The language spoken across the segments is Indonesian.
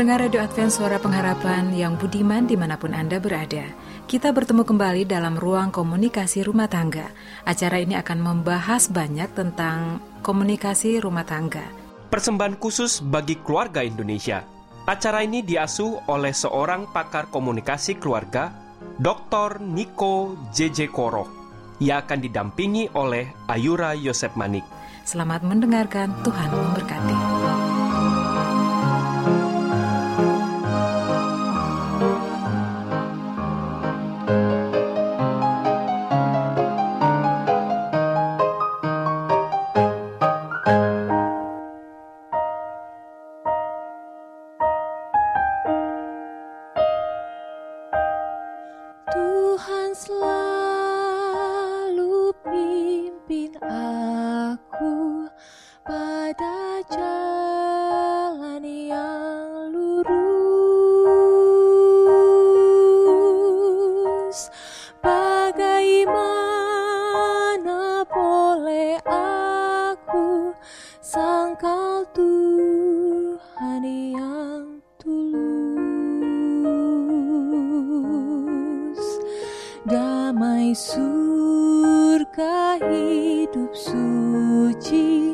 Pendengar Radio Advent Suara Pengharapan yang budiman di mana pun Anda berada, kita bertemu kembali dalam ruang komunikasi rumah tangga. Acara ini akan membahas banyak tentang komunikasi rumah tangga. Persembahan khusus bagi keluarga Indonesia. Acara ini diasuh oleh seorang pakar komunikasi keluarga, Dr. Niko JJ Koro. Ia akan didampingi oleh Ayura Yosep Manik. Selamat mendengarkan, Tuhan memberkati. surga hidup suci.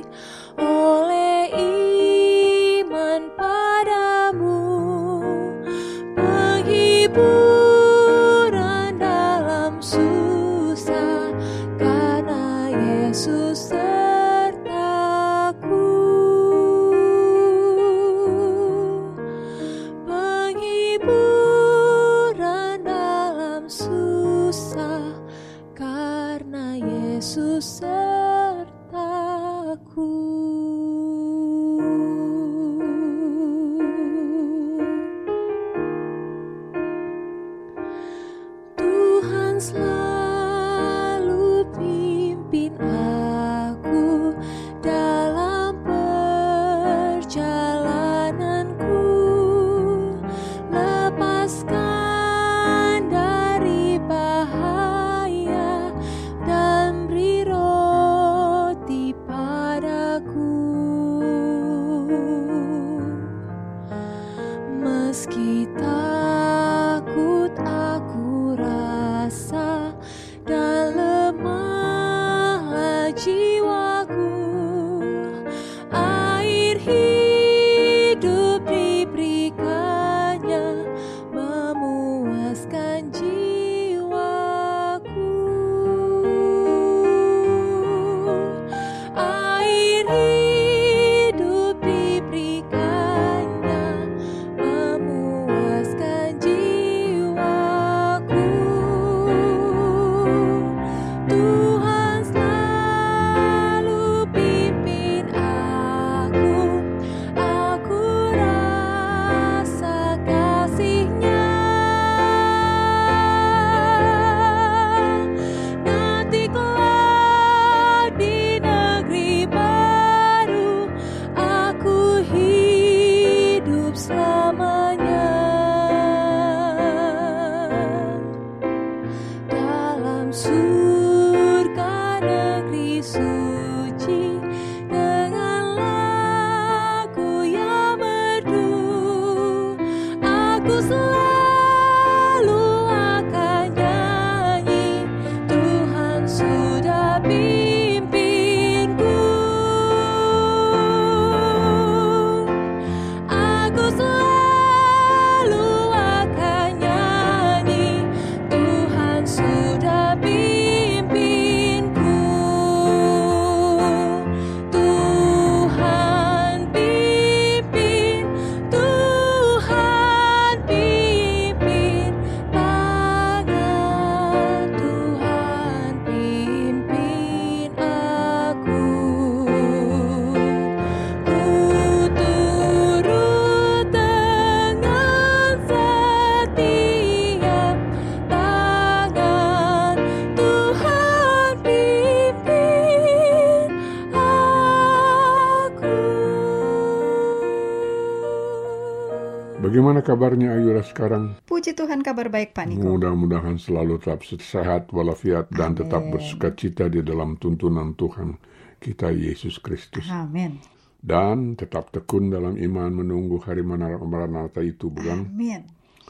Kabarnya Ayura sekarang? Puji Tuhan kabar baik Pak Niko. Mudah-mudahan selalu tetap sehat walafiat dan tetap bersuka cita di dalam tuntunan Tuhan kita Yesus Kristus. Amin. Dan tetap tekun dalam iman menunggu hari Maranatha itu, bukan? Amin.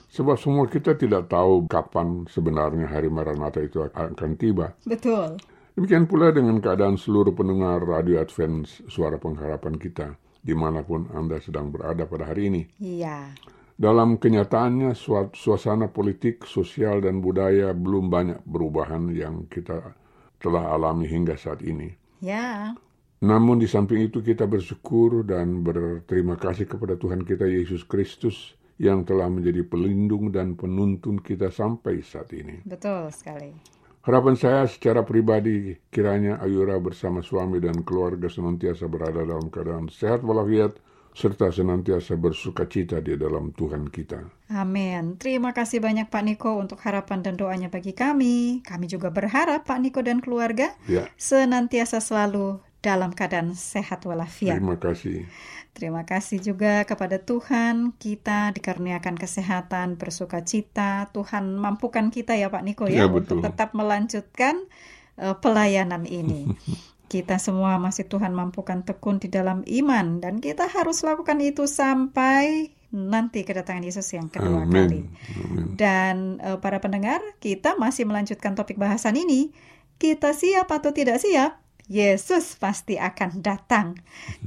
Sebab semua kita tidak tahu kapan sebenarnya hari Maranatha itu akan tiba. Betul. Demikian pula dengan keadaan seluruh pendengar Radio Advent Suara Pengharapan kita, di mana pun Anda sedang berada pada hari ini. Iya. Dalam kenyataannya, suasana politik, sosial, dan budaya belum banyak perubahan yang kita telah alami hingga saat ini. Ya. Namun di samping itu kita bersyukur dan berterima kasih kepada Tuhan kita Yesus Kristus yang telah menjadi pelindung dan penuntun kita sampai saat ini. Betul sekali. Harapan saya secara pribadi kiranya Ayura bersama suami dan keluarga senantiasa berada dalam keadaan sehat walafiat serta senantiasa bersuka cita di dalam Tuhan kita. Amin. Terima kasih banyak Pak Niko untuk harapan dan doanya bagi kami. Kami juga berharap Pak Niko dan keluarga Ya, senantiasa selalu dalam keadaan sehat walafiat. terima kasih. Terima kasih juga kepada Tuhan kita dikaruniakan kesehatan, bersuka cita. Tuhan mampukan kita ya Pak Niko ya, Ya, untuk tetap melanjutkan eh, pelayanan ini. kita semua masih Tuhan mampukan tekun di dalam iman dan kita harus lakukan itu sampai nanti kedatangan Yesus yang kedua kali. Amin. Amin. Dan eh, para pendengar, kita masih melanjutkan topik bahasan ini. Kita siap atau tidak siap? Yesus pasti akan datang.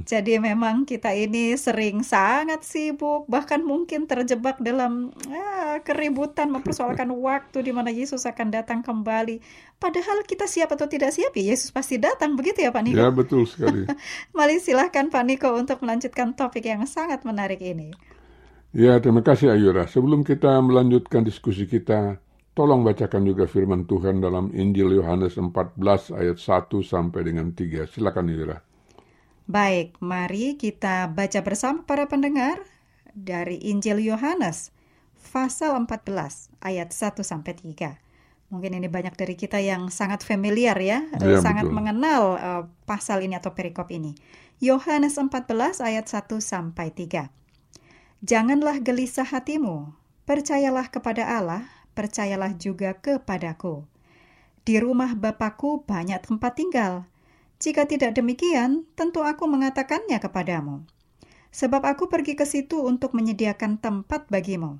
Jadi memang kita ini sering sangat sibuk, bahkan mungkin terjebak dalam ah, keributan mempersoalkan waktu di mana Yesus akan datang kembali. Padahal kita siap atau tidak siap, ya Yesus pasti datang. Begitu ya Pak Niko? Ya, betul sekali. Mari silahkan Pak Niko untuk melanjutkan topik yang sangat menarik ini. Ya, terima kasih Ayura. Sebelum kita melanjutkan diskusi kita, tolong bacakan juga firman Tuhan dalam Injil Yohanes 14 ayat 1 sampai dengan 3. Silakan Ayura. Baik, mari kita baca bersama para pendengar dari Injil Yohanes pasal 14 ayat 1 sampai 3. Mungkin ini banyak dari kita yang sangat familiar ya, eh, Ya, sangat betul. mengenal eh, pasal ini atau perikop ini. Yohanes 14 ayat 1 sampai 3. Janganlah gelisah hatimu, percayalah kepada Allah, percayalah juga kepadaku. Di rumah Bapakku banyak tempat tinggal. Jika tidak demikian, tentu aku mengatakannya kepadamu. Sebab aku pergi ke situ untuk menyediakan tempat bagimu.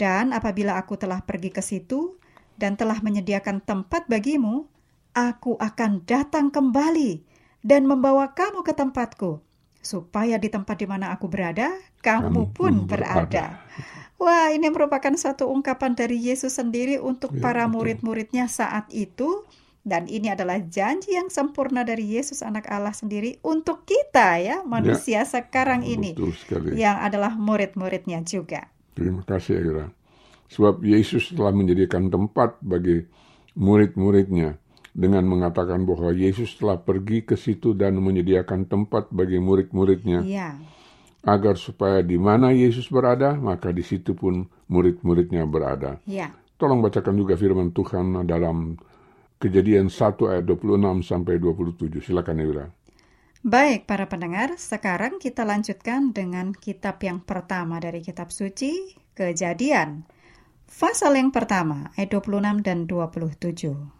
Dan apabila aku telah pergi ke situ dan telah menyediakan tempat bagimu, aku akan datang kembali dan membawa kamu ke tempatku, supaya di tempat di mana aku berada, kamu pun berada. Wah, ini merupakan satu ungkapan dari Yesus sendiri untuk Ya, para murid-muridnya saat itu. Dan ini adalah janji yang sempurna dari Yesus anak Allah sendiri untuk kita ya, manusia sekarang ini. Sekali. Yang adalah murid-muridnya juga. Terima kasih Ayura. Sebab Yesus telah menjadikan tempat bagi murid-muridnya dengan mengatakan bahwa Yesus telah pergi ke situ dan menyediakan tempat bagi murid-muridnya Iya, agar supaya di mana Yesus berada maka di situ pun murid-muridnya berada. iya. Tolong bacakan juga firman Tuhan dalam Kejadian 1 ayat 26 sampai 27. Silakan Ayura. Baik, para pendengar, sekarang kita lanjutkan dengan kitab yang pertama dari kitab suci, Kejadian. Pasal yang pertama, ayat 26 dan 27.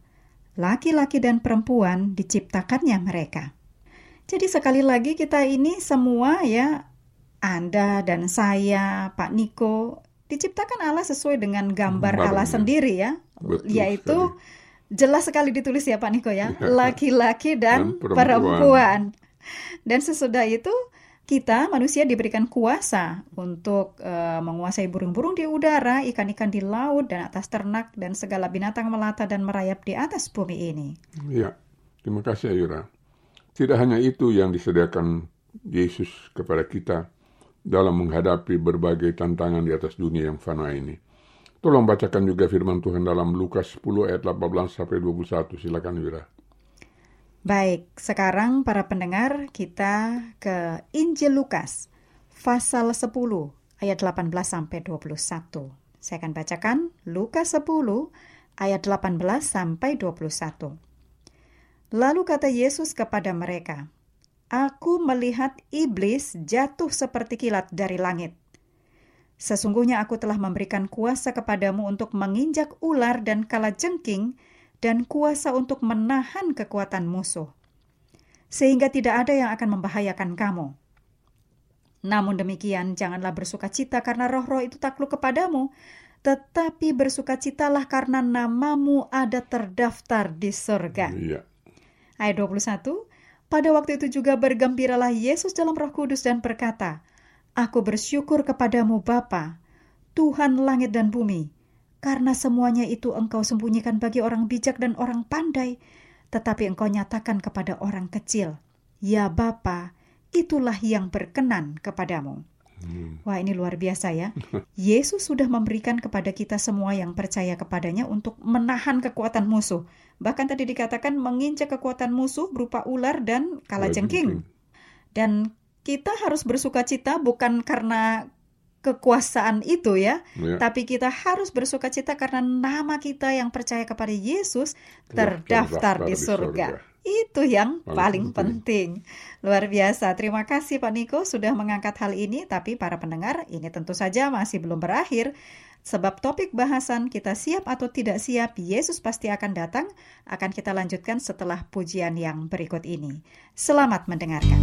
Laki-laki dan perempuan diciptakannya mereka. Jadi sekali lagi kita ini semua ya Anda dan saya, Pak Niko diciptakan Allah sesuai dengan gambar. Allah sendiri ya. Betul Yaitu sekali. jelas sekali ditulis ya Pak Niko ya, Ya. laki-laki dan, Dan perempuan. perempuan. Dan sesudah itu kita manusia diberikan kuasa untuk eh, menguasai burung-burung di udara, ikan-ikan di laut dan atas ternak dan segala binatang melata dan merayap di atas bumi ini. Ya, terima kasih Ayura. Tidak hanya itu yang disediakan Yesus kepada kita dalam menghadapi berbagai tantangan di atas dunia yang fana ini. Tolong bacakan juga firman Tuhan dalam Lukas 10 ayat 18 sampai 21. Silakan Yura. Baik, sekarang para pendengar kita ke Injil Lukas pasal 10 ayat 18 sampai 21. Saya akan bacakan Lukas 10 ayat 18 sampai 21. Lalu kata Yesus kepada mereka, Aku melihat iblis jatuh seperti kilat dari langit. Sesungguhnya aku telah memberikan kuasa kepadamu untuk menginjak ular dan kalajengking dan kuasa untuk menahan kekuatan musuh. Sehingga tidak ada yang akan membahayakan kamu. Namun demikian, janganlah bersuka cita karena roh-roh itu takluk kepadamu, tetapi bersukacitalah karena namamu ada terdaftar di surga. Iya. Ayat 21, pada waktu itu juga bergembiralah Yesus dalam roh kudus dan berkata, Aku bersyukur kepadamu Bapa, Tuhan langit dan bumi, karena semuanya itu engkau sembunyikan bagi orang bijak dan orang pandai, tetapi engkau nyatakan kepada orang kecil. Ya Bapa, itulah yang berkenan kepadamu. Wah ini luar biasa ya. Yesus sudah memberikan kepada kita semua yang percaya kepadanya untuk menahan kekuatan musuh. Bahkan tadi dikatakan menginjak kekuatan musuh berupa ular dan kalajengking. Dan kita harus bersuka cita bukan karena kekuasaan itu ya, Ya. tapi kita harus bersuka cita karena nama kita yang percaya kepada Yesus terdaftar terdaftar di di surga. surga. Itu yang Paling paling penting. Luar biasa. Terima kasih Pak Niko sudah mengangkat hal ini, tapi para pendengar, ini tentu saja masih belum berakhir. Sebab topik bahasan kita siap atau tidak siap, Yesus pasti akan datang, akan kita lanjutkan setelah pujian yang berikut ini. Selamat mendengarkan.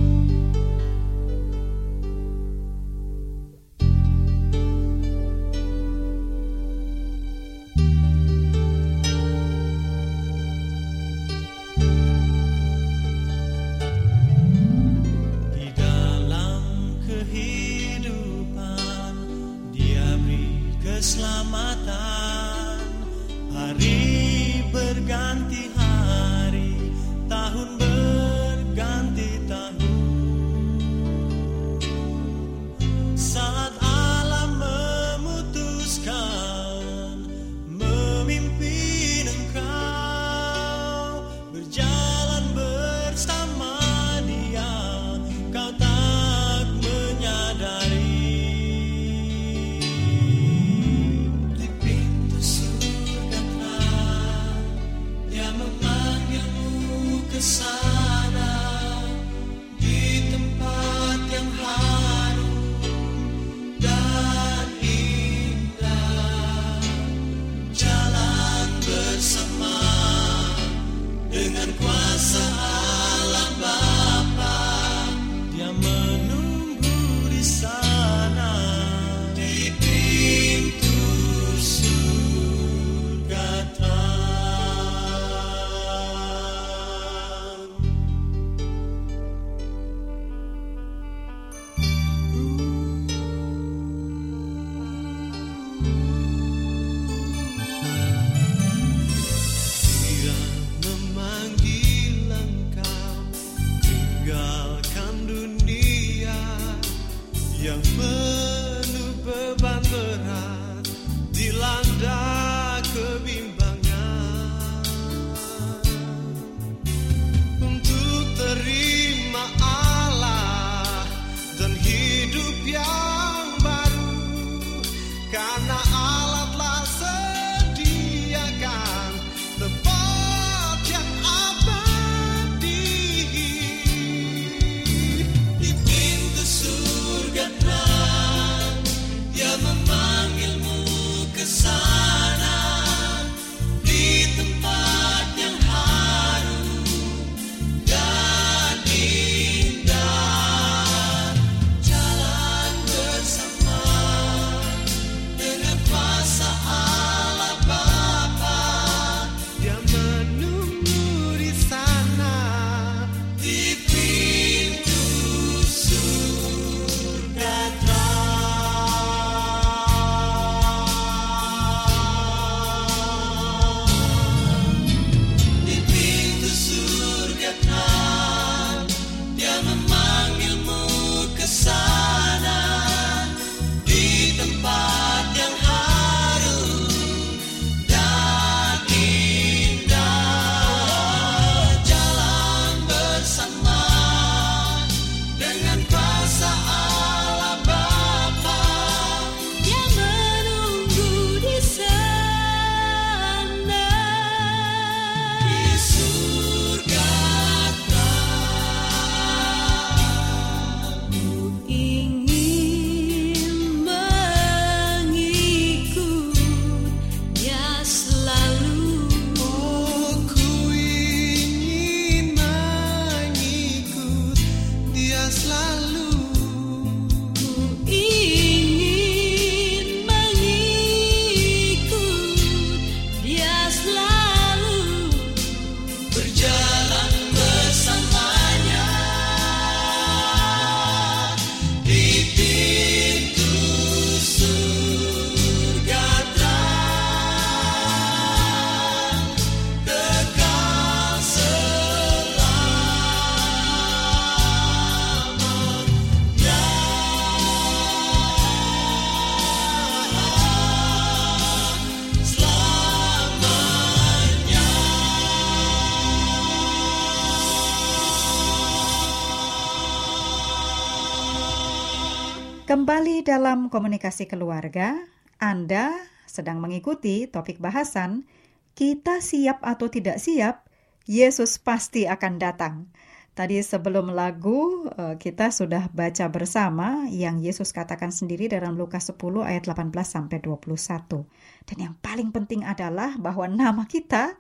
Kembali dalam komunikasi keluarga, Anda sedang mengikuti topik bahasan kita siap atau tidak siap, Yesus pasti akan datang. Tadi sebelum lagu eh, kita sudah baca bersama yang Yesus katakan sendiri dalam Lukas 10 ayat 18 sampai 21. Dan yang paling penting adalah bahwa nama kita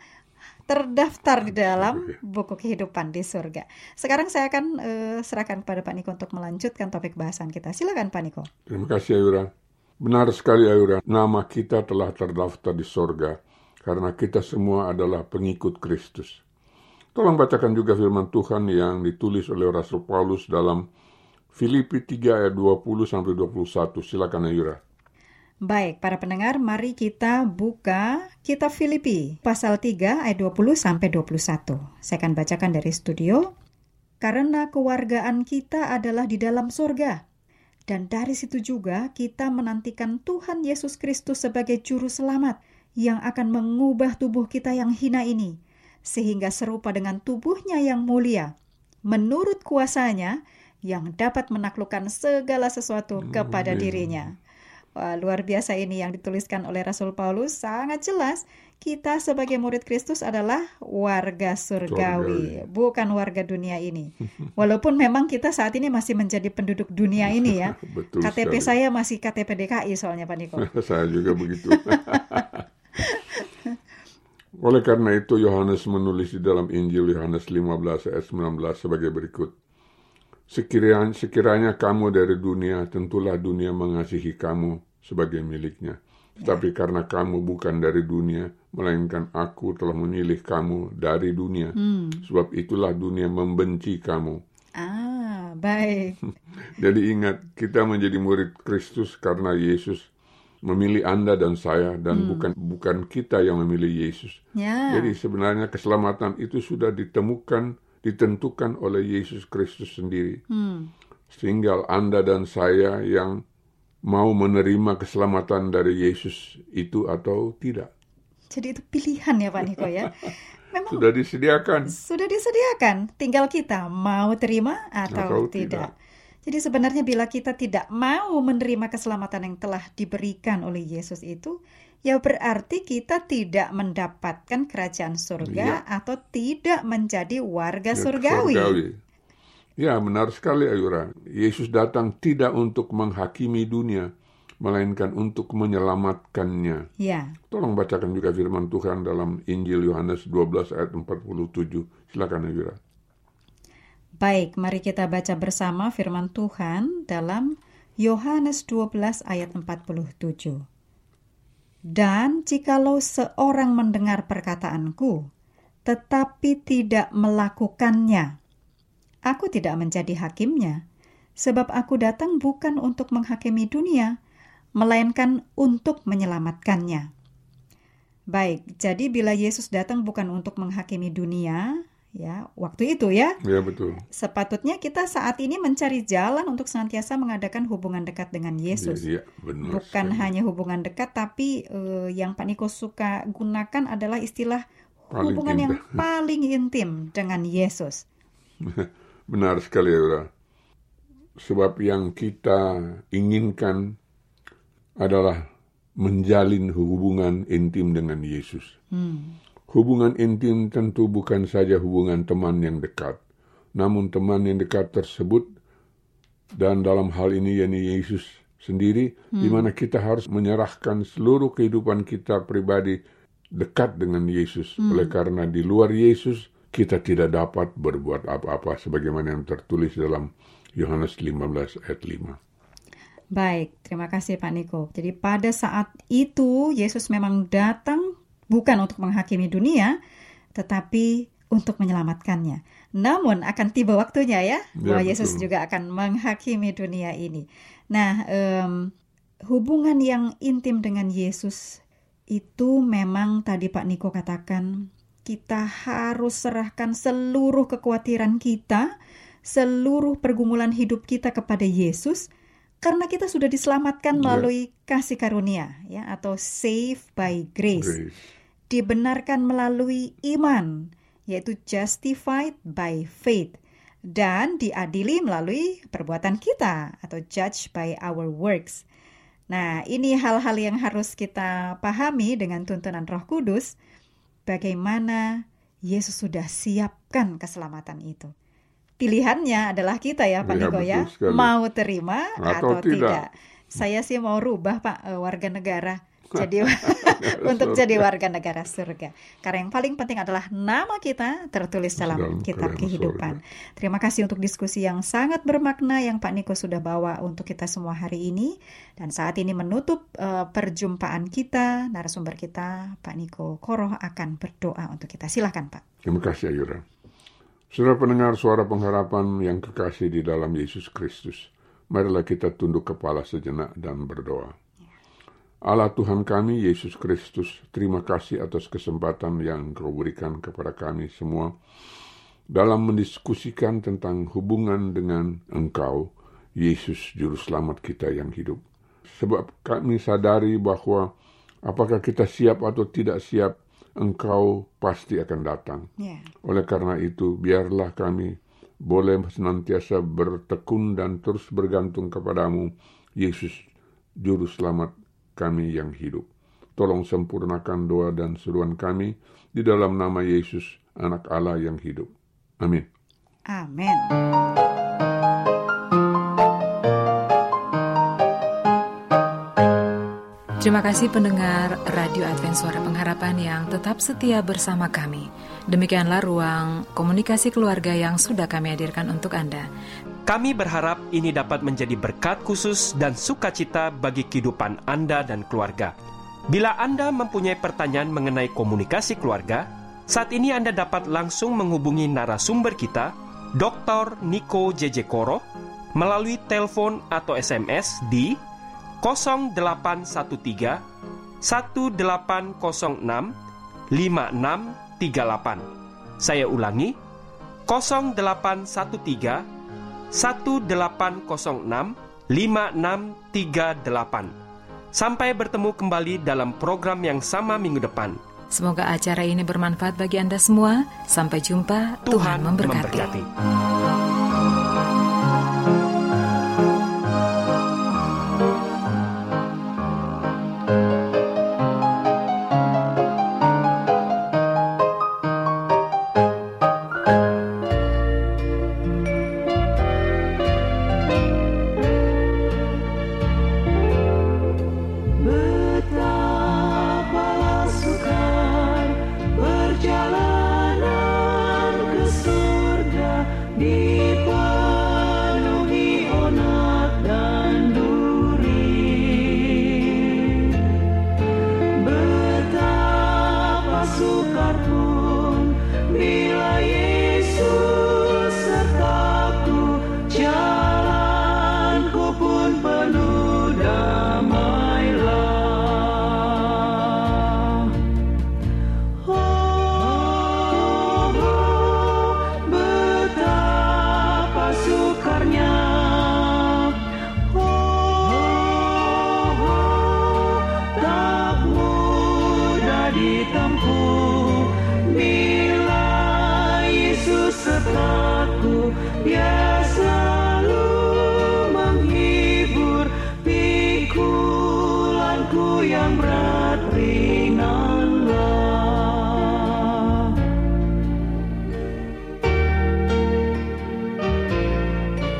terdaftar di dalam buku kehidupan di surga. Sekarang saya akan eh, serahkan kepada Pak Niko untuk melanjutkan topik bahasan kita. Silakan Pak Niko. Terima kasih Ayura. Benar sekali Ayura, nama kita telah terdaftar di sorga karena kita semua adalah pengikut Kristus. Tolong bacakan juga firman Tuhan yang ditulis oleh Rasul Paulus dalam Filipi 3 ayat 20 sampai 21. Silakan Ayura. Baik, para pendengar, mari kita buka kitab Filipi pasal 3 ayat 20 sampai 21. Saya akan bacakan dari studio. Karena kewargaan kita adalah di dalam surga. Dan dari situ juga kita menantikan Tuhan Yesus Kristus sebagai juru selamat yang akan mengubah tubuh kita yang hina ini sehingga serupa dengan tubuhnya yang mulia menurut kuasanya yang dapat menaklukkan segala sesuatu kepada dirinya. Wah, luar biasa ini yang dituliskan oleh Rasul Paulus sangat jelas. Kita sebagai murid Kristus adalah warga surgawi, Surgawi. bukan warga dunia ini. Walaupun memang kita saat ini masih menjadi penduduk dunia ini ya. Betul KTP sekali. saya masih KTP DKI soalnya Pak Niko. Saya juga begitu. Oleh karena itu Yohanes menulis di dalam Injil Yohanes 15 ayat 19 sebagai berikut. Sekiranya, sekiranya kamu dari dunia, tentulah dunia mengasihi kamu sebagai miliknya. Tetapi karena kamu bukan dari dunia, melainkan aku telah memilih kamu dari dunia. Sebab itulah dunia membenci kamu. Ah, baik. Jadi ingat, kita menjadi murid Kristus karena Yesus memilih Anda dan saya dan bukan bukan kita yang memilih Yesus. Ya. Jadi sebenarnya keselamatan itu sudah ditemukan, ditentukan oleh Yesus Kristus sendiri. Hmm. Tinggal Anda dan saya yang mau menerima keselamatan dari Yesus itu atau tidak. Jadi itu pilihan ya Pak Niko ya. Memang Sudah disediakan. sudah disediakan, tinggal kita mau terima atau, Atau tidak. tidak. Jadi sebenarnya bila kita tidak mau menerima keselamatan yang telah diberikan oleh Yesus itu, ya berarti kita tidak mendapatkan kerajaan surga atau tidak menjadi warga Ya, surgawi. Ya, benar sekali Ayura. Yesus datang tidak untuk menghakimi dunia, melainkan untuk menyelamatkannya. Ya, Tolong bacakan juga firman Tuhan dalam Injil Yohanes 12 ayat 47. Silakan Ayura. baik, mari kita baca bersama firman Tuhan dalam Yohanes 12 ayat 47. Dan jikalau seorang mendengar perkataanku, tetapi tidak melakukannya, aku tidak menjadi hakimnya, sebab aku datang bukan untuk menghakimi dunia, melainkan untuk menyelamatkannya. Baik, jadi bila Yesus datang bukan untuk menghakimi dunia, ya, waktu itu ya, Ya betul. sepatutnya kita saat ini mencari jalan untuk senantiasa mengadakan hubungan dekat dengan Yesus. Iya, benar. Bukan sekali. hanya hubungan dekat, tapi eh, yang Pak Niko suka gunakan adalah istilah Paling hubungan yang indah. paling intim dengan Yesus. Benar sekali Ayura. Sebab yang kita inginkan adalah menjalin hubungan intim dengan Yesus. Hubungan intim tentu bukan saja hubungan teman yang dekat, namun teman yang dekat tersebut dan dalam hal ini yakni Yesus sendiri, di mana kita harus menyerahkan seluruh kehidupan kita pribadi dekat dengan Yesus. Oleh karena di luar Yesus kita tidak dapat berbuat apa-apa sebagaimana yang tertulis dalam Yohanes 15 ayat 5. Baik, terima kasih Pak Niko. Jadi pada saat itu Yesus memang datang bukan untuk menghakimi dunia, tetapi untuk menyelamatkannya. Namun akan tiba waktunya ya, Ya, bahwa Yesus betul. juga akan menghakimi dunia ini. Nah, em, hubungan yang intim dengan Yesus itu memang tadi Pak Niko katakan kita harus serahkan seluruh kekhawatiran kita, seluruh pergumulan hidup kita kepada Yesus karena kita sudah diselamatkan Ya. melalui kasih karunia ya atau save by grace. Grace. Dibenarkan melalui iman yaitu justified by faith dan diadili melalui perbuatan kita atau judge by our works. Nah, ini hal-hal yang harus kita pahami dengan tuntunan Roh Kudus bagaimana Yesus sudah siapkan keselamatan itu. Pilihannya adalah kita ya Pak Iya, Niko ya, mau terima Atau atau, tidak. tidak. Saya sih mau rubah Pak eh, warga negara jadi untuk jadi warga negara surga. Karena yang paling penting adalah nama kita tertulis dalam Dalam kitab kehidupan. Terima kasih untuk diskusi yang sangat bermakna yang Pak Niko sudah bawa untuk kita semua hari ini. Dan saat ini menutup eh, perjumpaan kita, narasumber kita Pak Niko Koroh akan berdoa untuk kita. Silahkan Pak. Terima kasih Ayura. Saudara pendengar suara pengharapan yang kekasih di dalam Yesus Kristus. Marilah kita tunduk kepala sejenak dan berdoa. Allah Tuhan kami, Yesus Kristus, terima kasih atas kesempatan yang kau berikan kepada kami semua dalam mendiskusikan tentang hubungan dengan Engkau, Yesus Juru Selamat kita yang hidup. Sebab kami sadari bahwa apakah kita siap atau tidak siap, Engkau pasti akan datang. Ya. Oleh karena itu, biarlah kami boleh senantiasa bertekun dan terus bergantung kepadamu, Yesus, Juru Selamat kami yang hidup. Tolong sempurnakan doa dan seruan kami di dalam nama Yesus, Anak Allah yang hidup. Amin. Amin. Terima kasih pendengar Radio Advent Suara Pengharapan yang tetap setia bersama kami. Demikianlah ruang komunikasi keluarga yang sudah kami hadirkan untuk Anda. Kami berharap ini dapat menjadi berkat khusus dan sukacita bagi kehidupan Anda dan keluarga. Bila Anda mempunyai pertanyaan mengenai komunikasi keluarga, saat ini Anda dapat langsung menghubungi narasumber kita, Dr. Niko JJ Koro, melalui telepon atau SMS di 0813 1806 5638. Saya ulangi, 0813 1806 5638. Sampai bertemu kembali dalam program yang sama minggu depan. Semoga acara ini bermanfaat bagi Anda semua. Sampai jumpa. Tuhan, memberkati. memberkati. Ditempuh.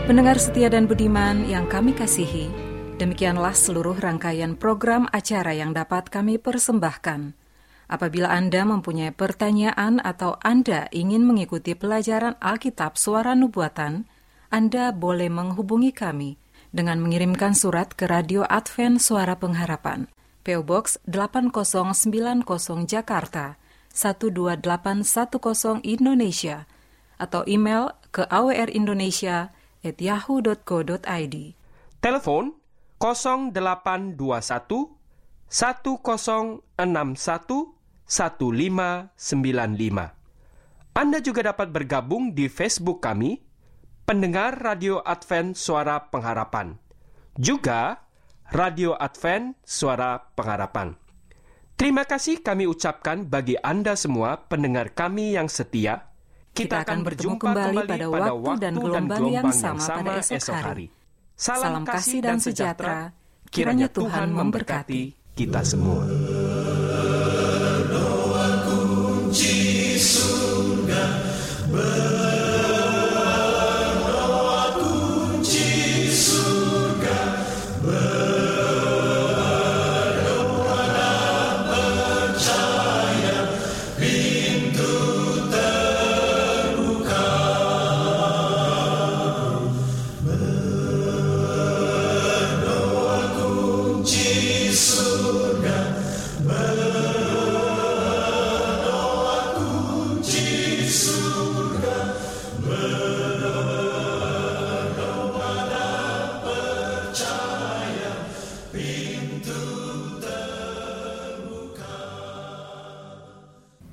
Pendengar setia dan budiman yang kami kasihi, demikianlah seluruh rangkaian program acara yang dapat kami persembahkan. Apabila Anda mempunyai pertanyaan atau Anda ingin mengikuti pelajaran Alkitab Suara Nubuatan, Anda boleh menghubungi kami dengan mengirimkan surat ke Radio Advent Suara Pengharapan, PO Box 8090 Jakarta 12810 Indonesia atau email ke awrindonesia@yahoo.co.id. Telepon 0821 1061 1595. Anda juga dapat bergabung di Facebook kami, pendengar Radio Advent Suara Pengharapan. Juga Radio Advent Suara Pengharapan. Terima kasih kami ucapkan bagi Anda semua pendengar kami yang setia Kita akan bertemu kembali pada waktu dan gelombang yang sama pada esok hari. Salam kasih dan sejahtera. Kiranya Tuhan memberkati kita semua.